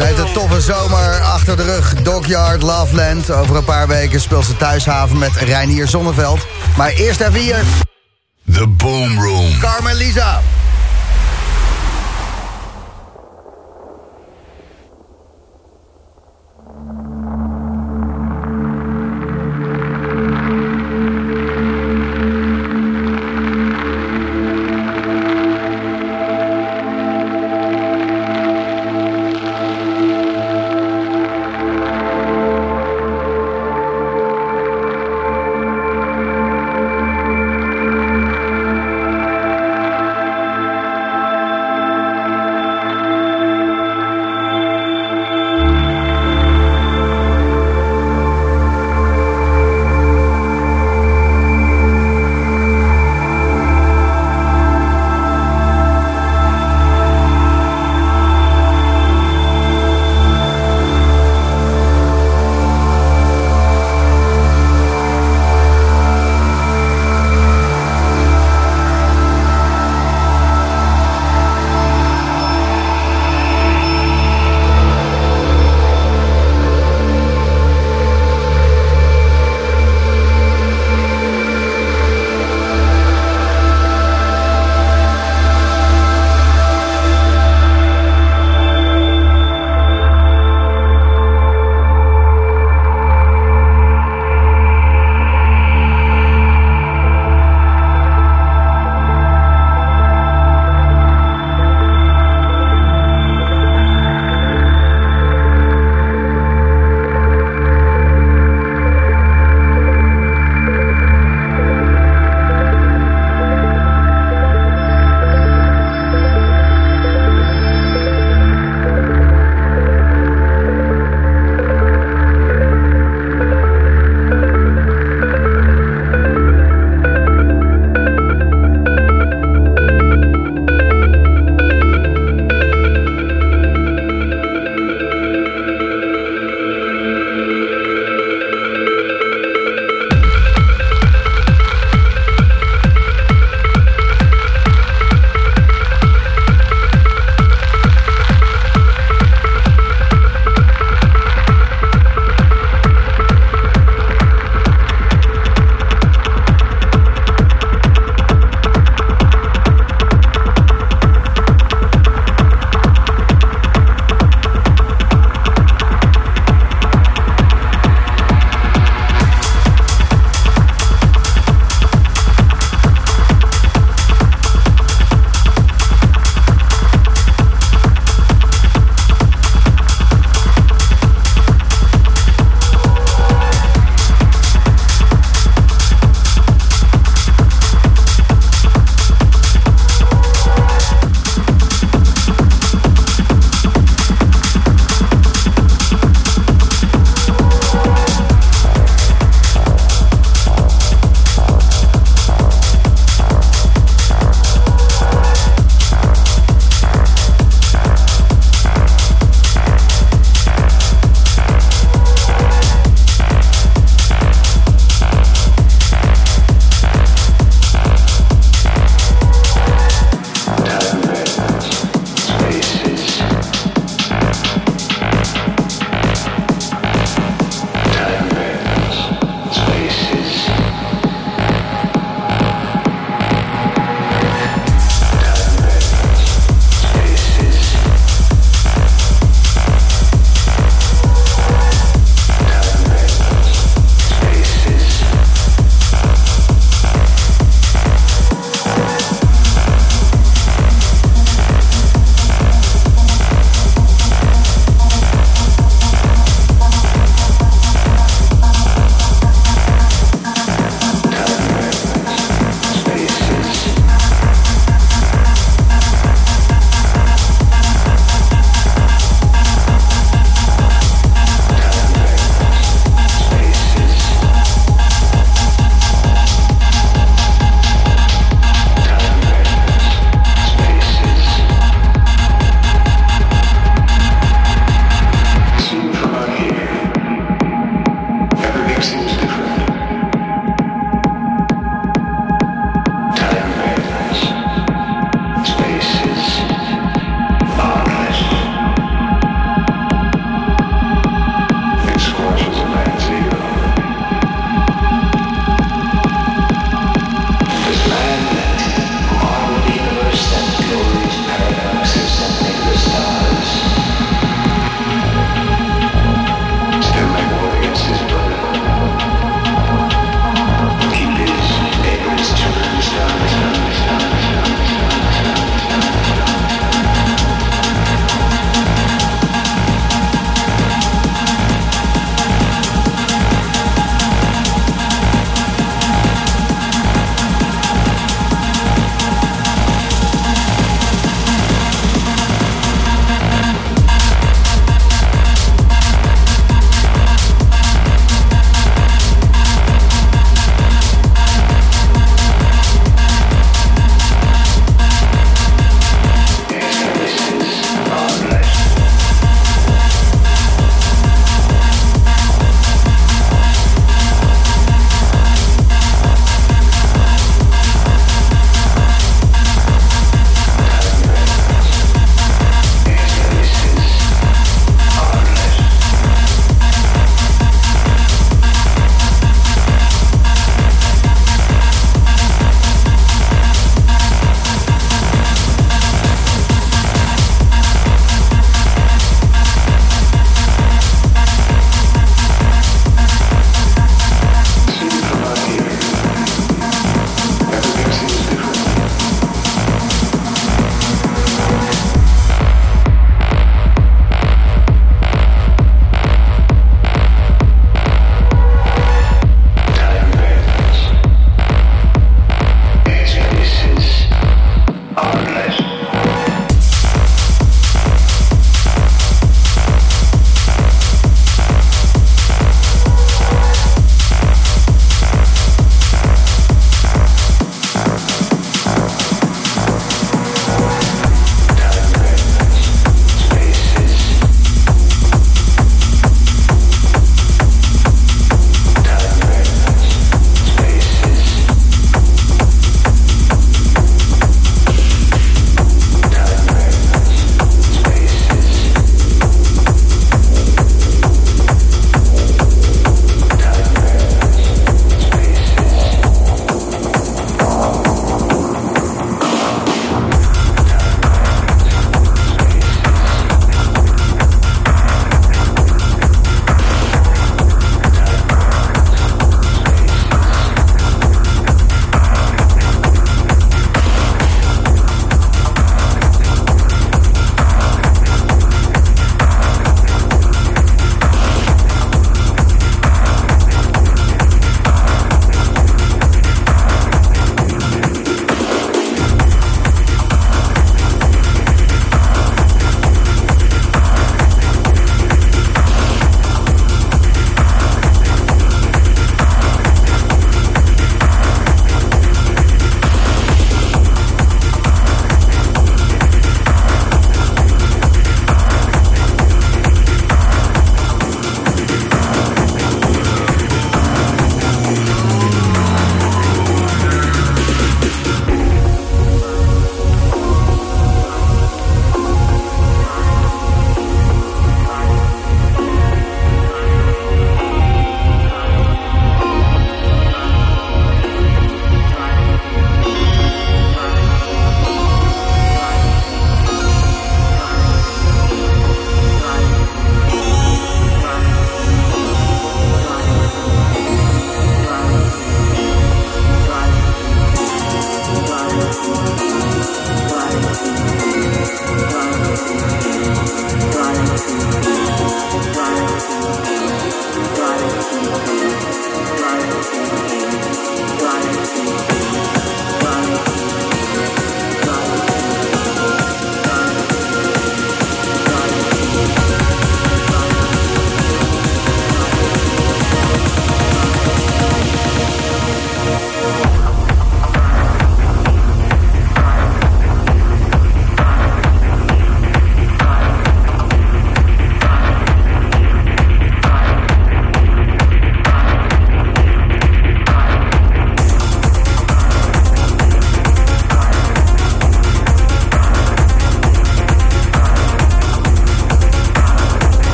Zij heeft een toffe zomer achter de rug. Dockyard, Loveland. Over een paar weken speelt ze thuishaven met Reinier Zonneveld. Maar eerst even hier. The Boom Room. Carmen Lisa.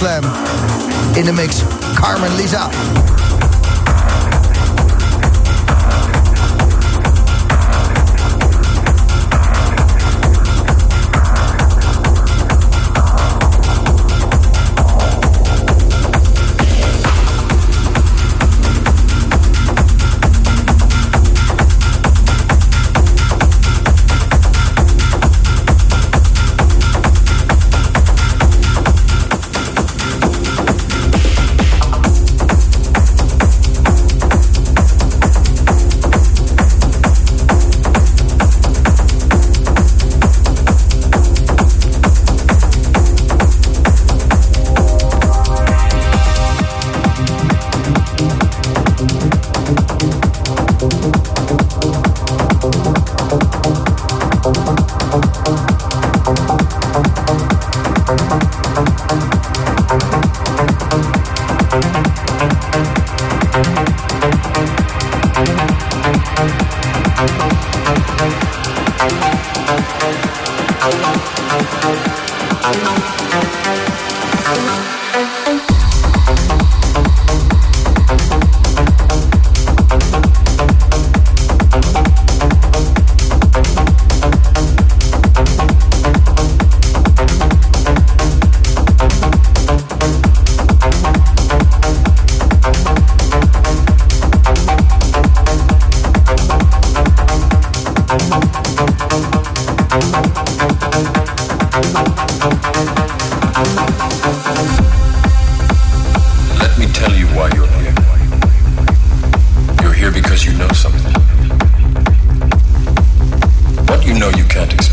Slam. can't explain.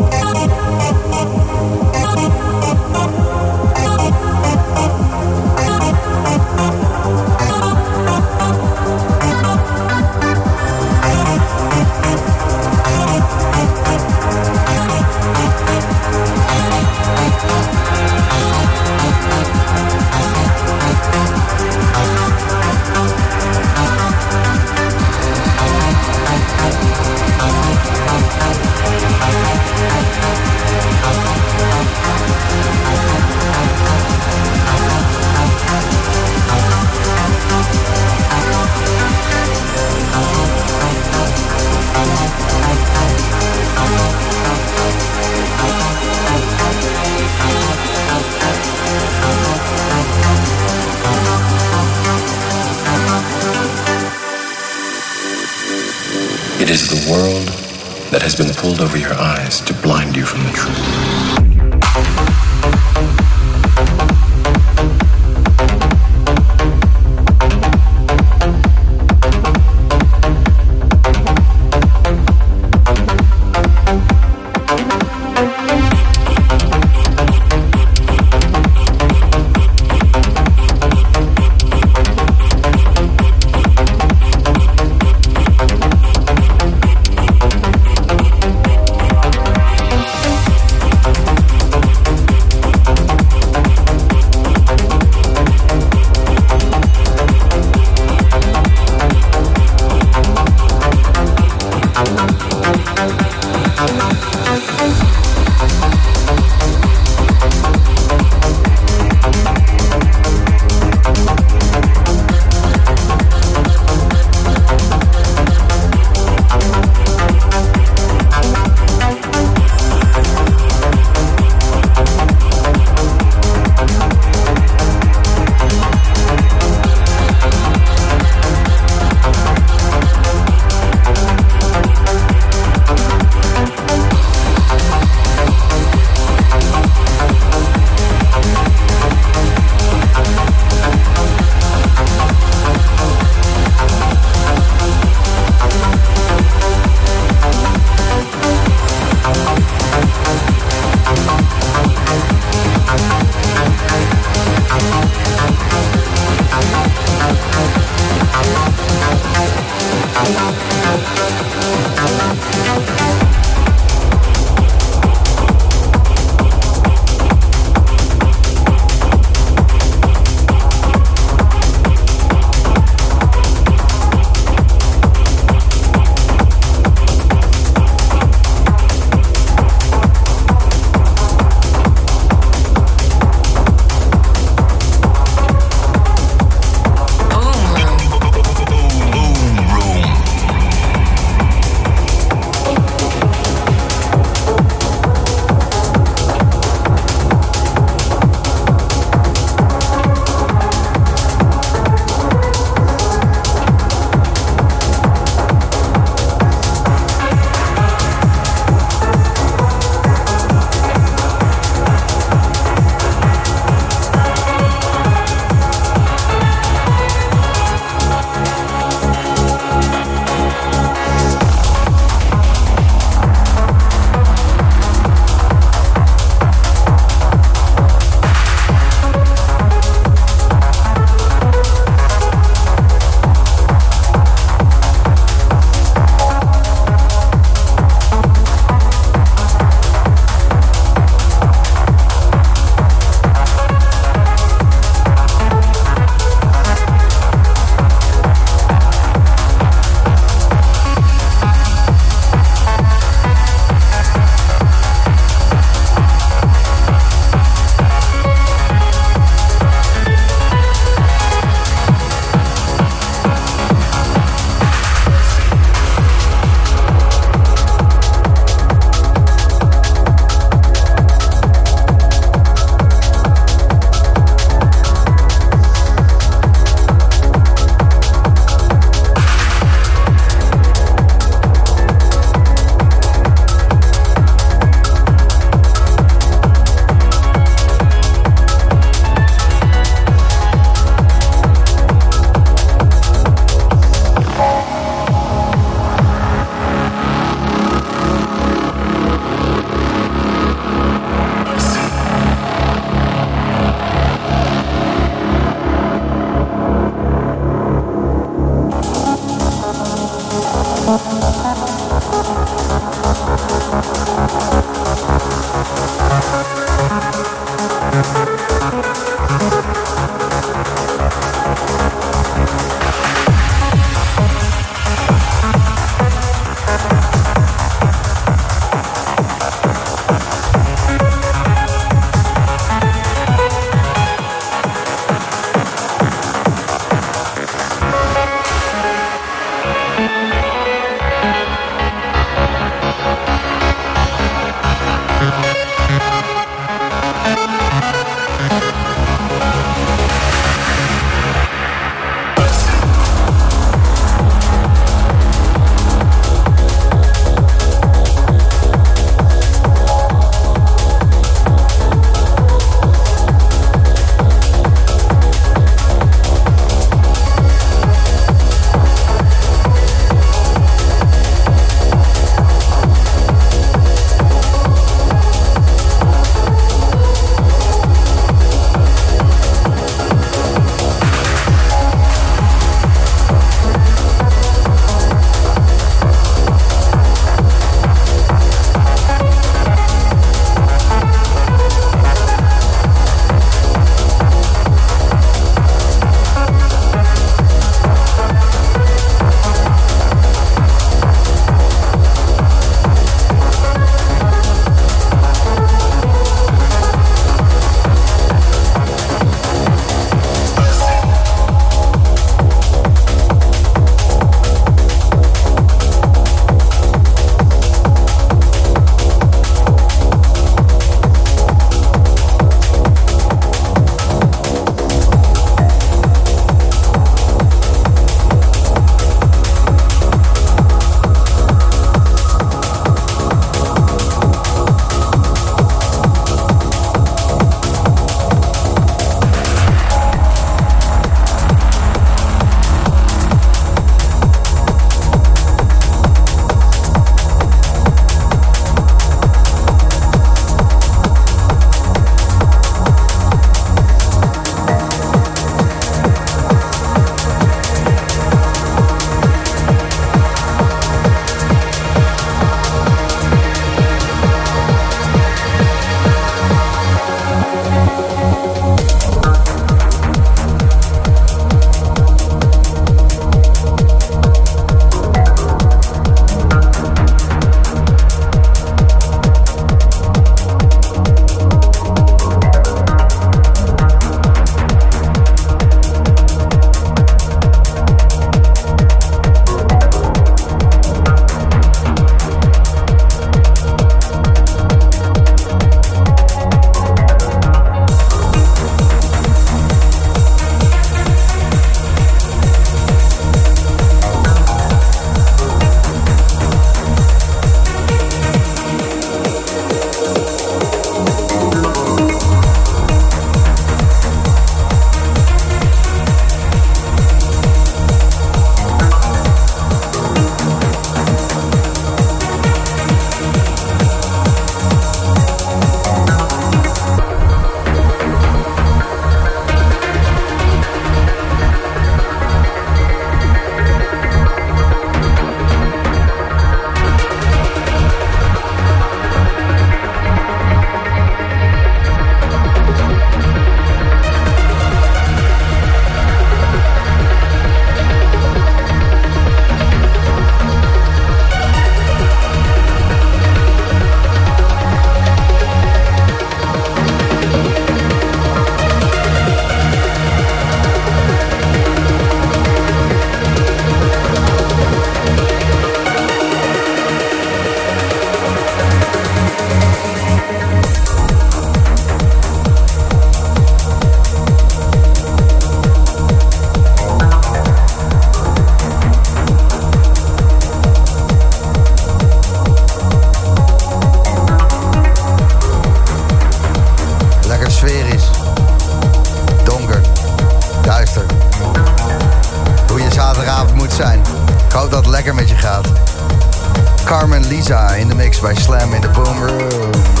Lisa in de mix bij Slam in de Boom Room.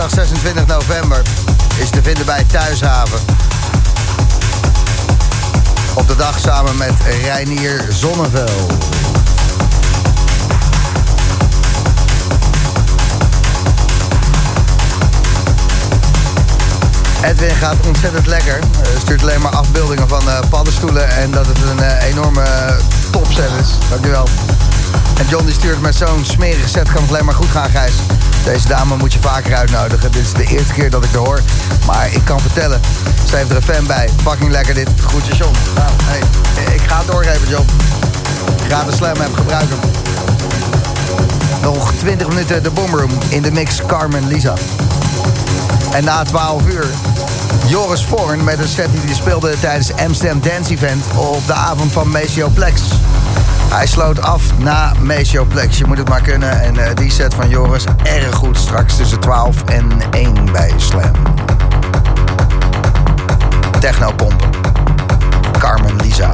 Dinsdag 26 november is te vinden bij Thuishaven. Op de dag samen met Reinier Zonneveld. Edwin gaat ontzettend lekker. Stuurt alleen maar afbeeldingen van uh, paddenstoelen en dat het een uh, enorme topset is. Dankjewel. En John die stuurt met zo'n smerige set kan het alleen maar goed gaan, Gijs. Deze dame moet je vaker uitnodigen. Dit is de eerste keer dat ik er hoor. Maar ik kan vertellen, ze heeft er een fan bij. Fucking lekker dit. Groetjes, John. Nou, hey, ik ga het doorgeven, John. Ik ga de slam hebben gebruiken. Nog 20 minuten de boomroom in de mix Carmen Lisa. En na 12 uur Joris Voorn met een set die hij speelde tijdens Amsterdam Dance Event op de avond van Maceo Plex. Hij sloot af na Maceo Plex. Je moet het maar kunnen. En uh, die set van Joris erg goed straks tussen 12 en 1 bij Slam. Technopompen. Carmen Lisa.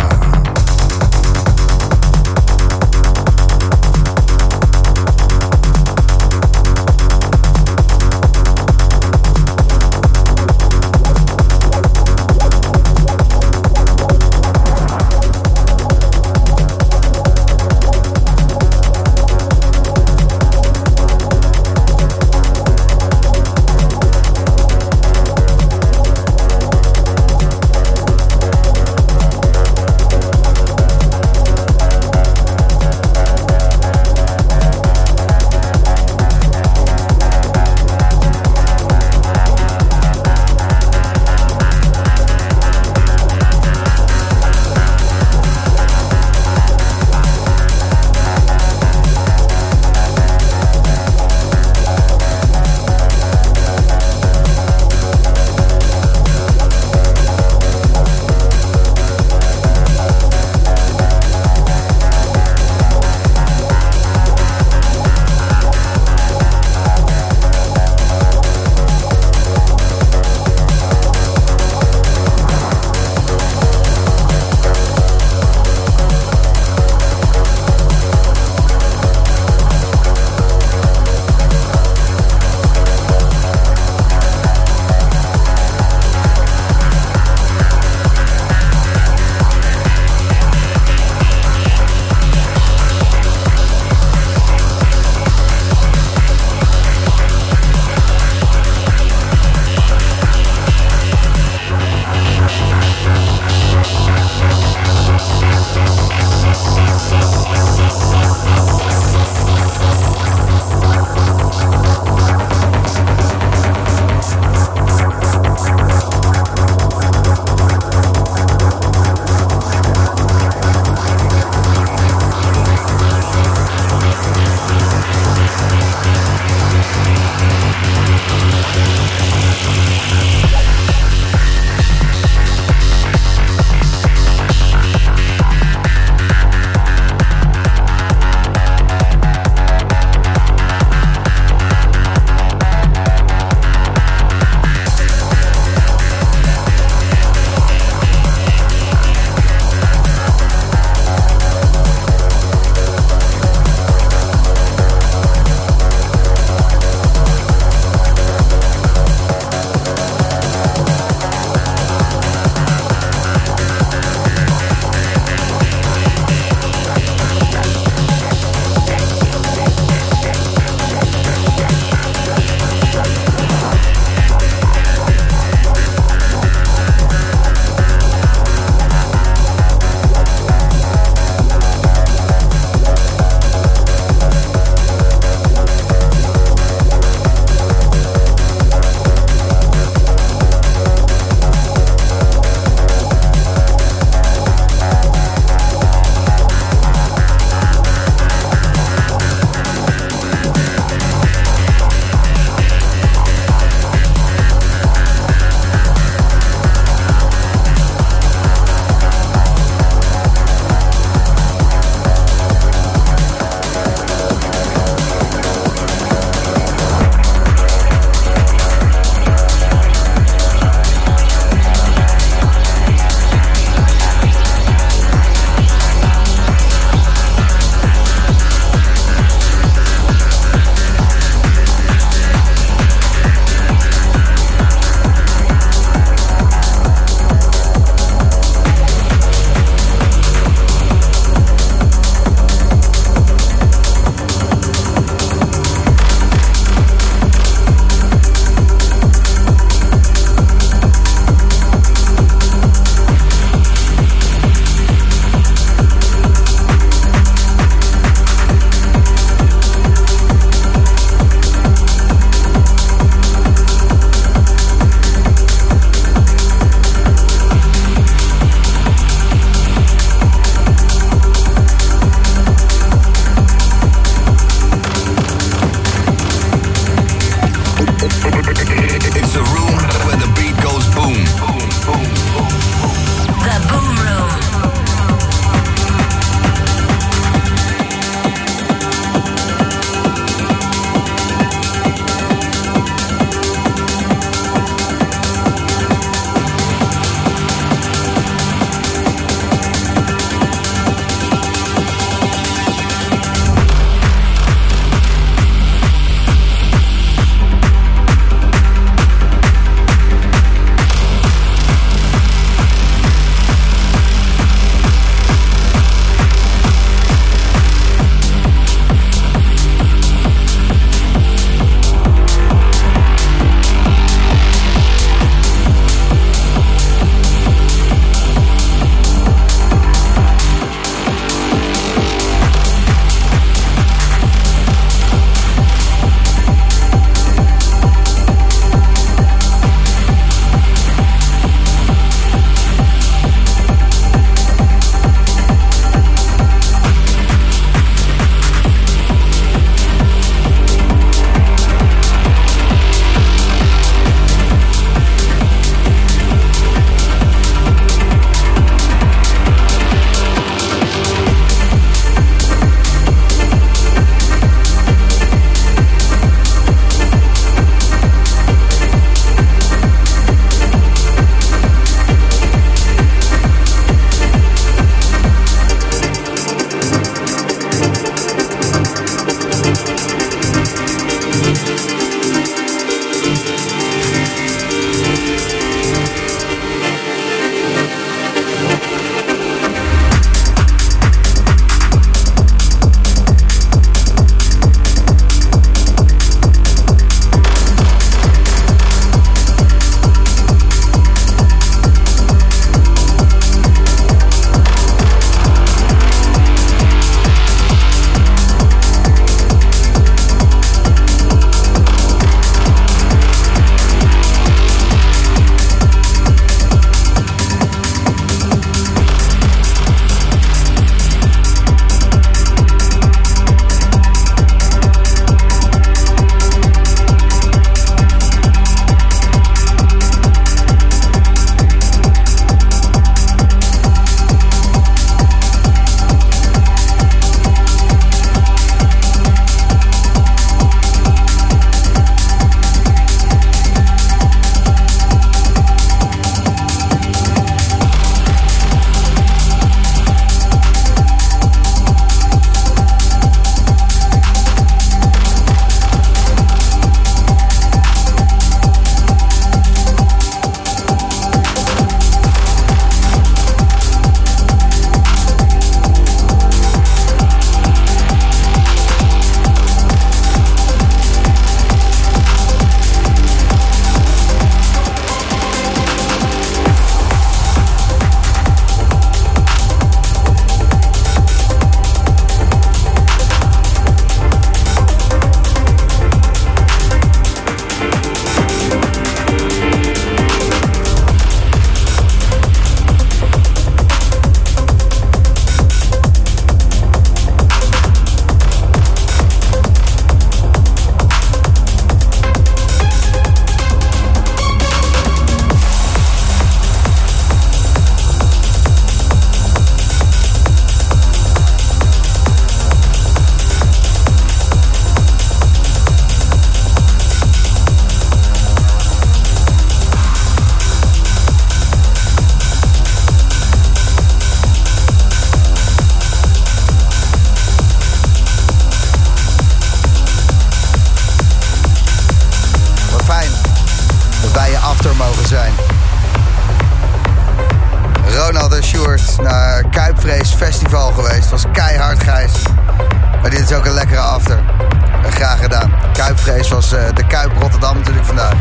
Graag gedaan. Kuipvrees was eh, de Kuip Rotterdam natuurlijk vandaag.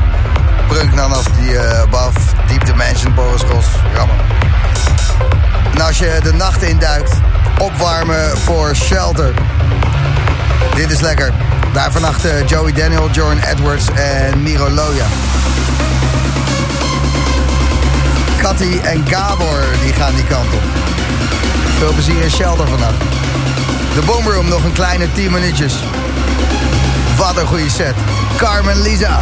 Brunk af die uh, above, Deep Dimension, Boris Ros. Jammer. En als je de nacht induikt, opwarmen voor Shelter. Dit is lekker. Daar vannacht eh, Joey Daniel, Jordan Edwards en Miro Loja. Katty en Gabor die gaan die kant op. Veel plezier in Shelter vannacht. De Boomroom nog een kleine 10 minuutjes. Wat een goede set. Carmen Lisa.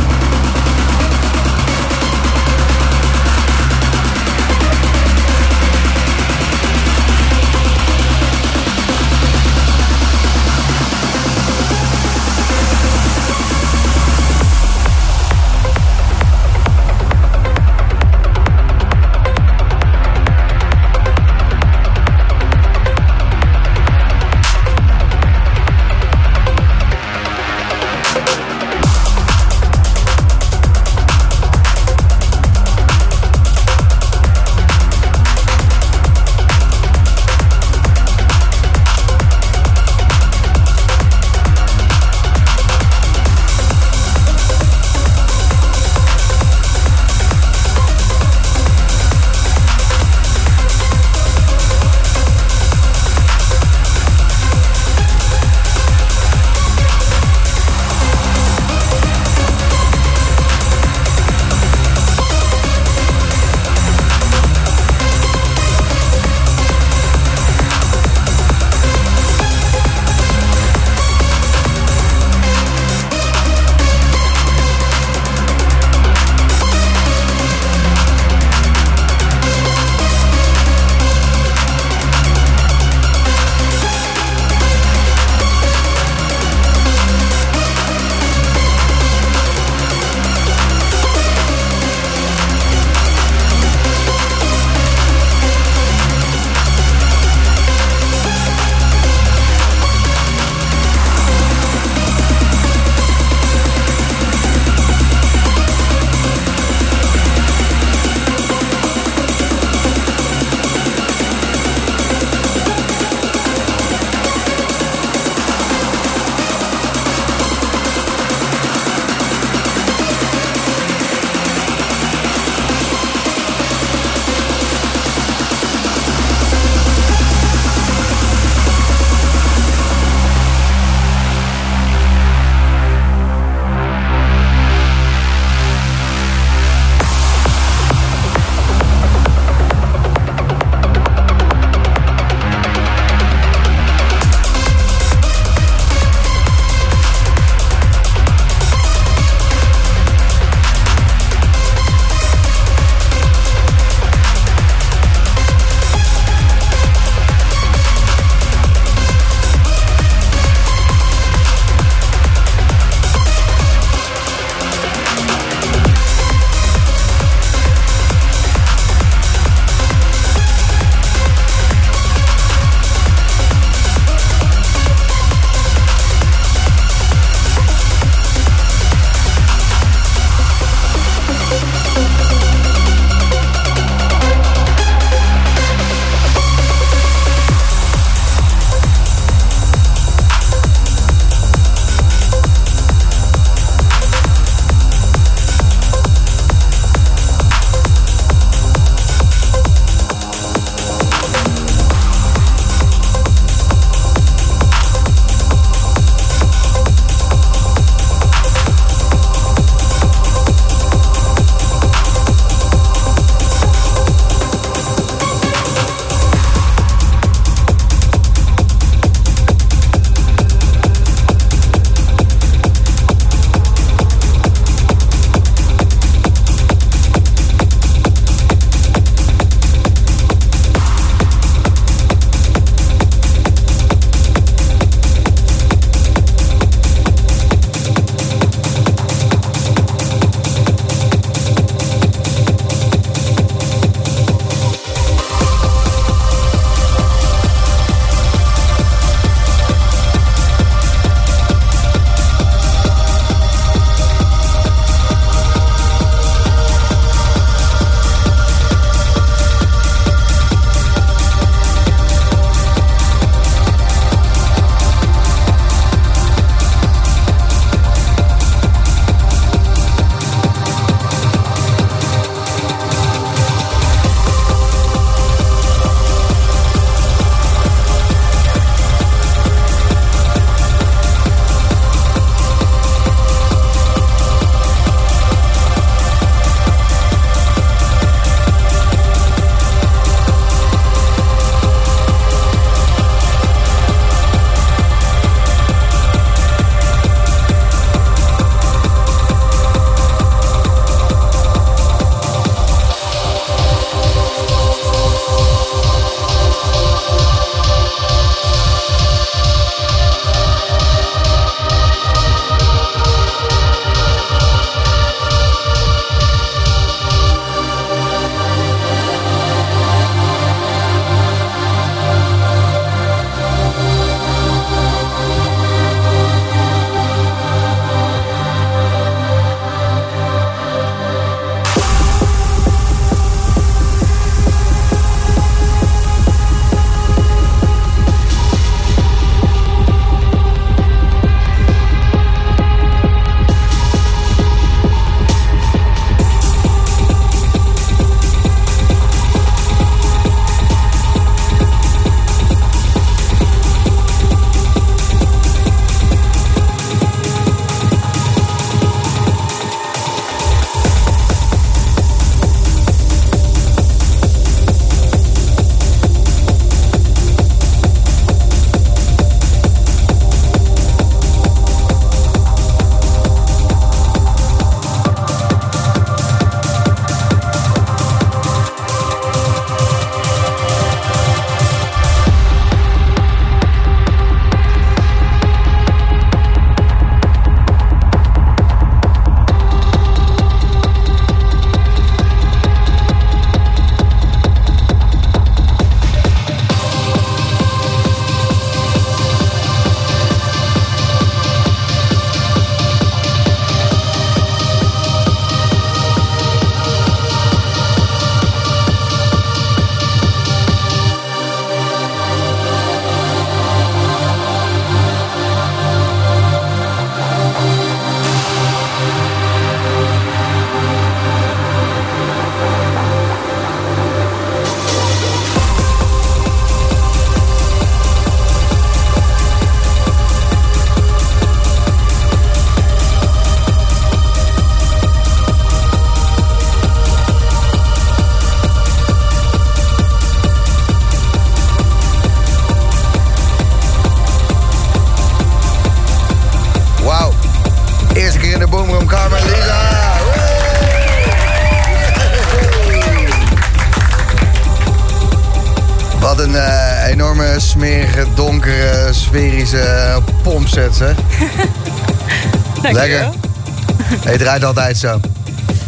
Het draait altijd zo.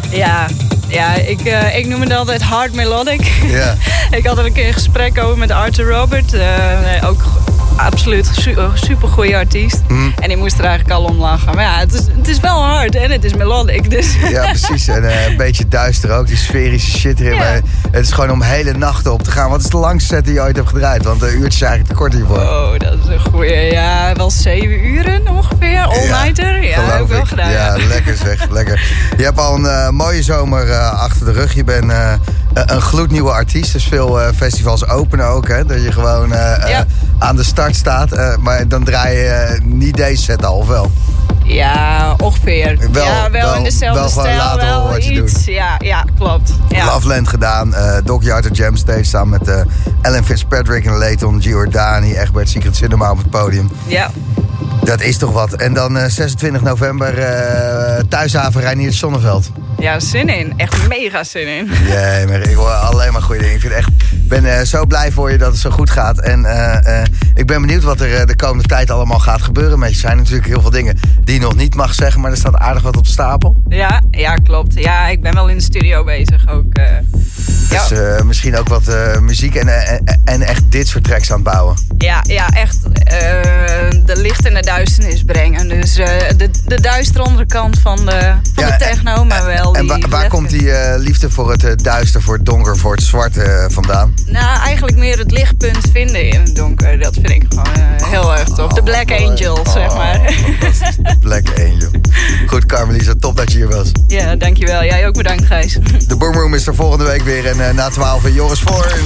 Ja, ja ik, uh, ik noem het altijd hard melodic. Ja. ik had er een keer een gesprek over met Arthur Robert. Uh, ook absoluut super goede artiest. Mhm. En die moest er eigenlijk al om lachen. Maar ja, het is, het is wel hard en het is melodic. Dus. Ja, precies. En uh, een beetje duister ook, die sferische shit erin. Ja. Maar het is gewoon om hele nachten op te gaan. Wat is de langste set die je ooit hebt gedraaid? Want een uurtje is eigenlijk te kort hiervoor. Oh, dat is een goeie. Ja, wel zeven uren ongeveer. All-nighter. Ja, heb ik wel ik. gedaan. Ja, lekker zeg, lekker. Je hebt al een eh, mooie zomer eh, achter de rug. Je bent eh, een gloednieuwe artiest. Dus veel eh, festivals openen ook, hè. Dat je gewoon eh, eh, Ja. Aan de start staat. Eh, maar dan draai je eh, niet deze set al, of wel? Ja, ongeveer. Wel- ja, wel, wel- in dezelfde wel stijl. Wel wat je iets. Ja, ja, klopt. Ja. Loveland gedaan. eh Doc Yard Jam Stage samen met Ellen Fitzpatrick en Leighton Giordani. Het Secret Cinema op het podium. ja. Dat is toch wat. En dan eh, 26 november thuishaven Reinier Zonneveld. Ja, zin in. Echt mega zin in. Nee, maar ik hoor alleen maar goede dingen. Ik vind echt, ben eh, zo blij voor je dat het zo goed gaat. En eh, eh, ik ben benieuwd wat er de komende tijd allemaal gaat gebeuren. Met je Er zijn natuurlijk heel veel dingen die je nog niet mag zeggen, maar er staat aardig wat op stapel. Ja, ja, klopt. Ja, ik ben wel in de studio bezig ook. Dus misschien ook wat muziek en, en, echt dit soort tracks aan het bouwen. ja, ja, echt de licht en de duisternis brengen. Dus de, de duistere onderkant van de, van Ja, de techno, maar wel En wa- waar komt die eh, liefde voor het eh, duister, voor het donker, voor het zwart eh, vandaan? Nou, eigenlijk meer het lichtpunt vinden in het donker. Dat vind ik gewoon heel erg tof. De Black Angel, zeg maar. Oh, fantastisch. De Black Angel. Goed, Carmelisa, top dat je hier was. Ja, dankjewel. Jij ook bedankt, Gijs. De Boomroom is er volgende week weer. En na 12 Joris voor.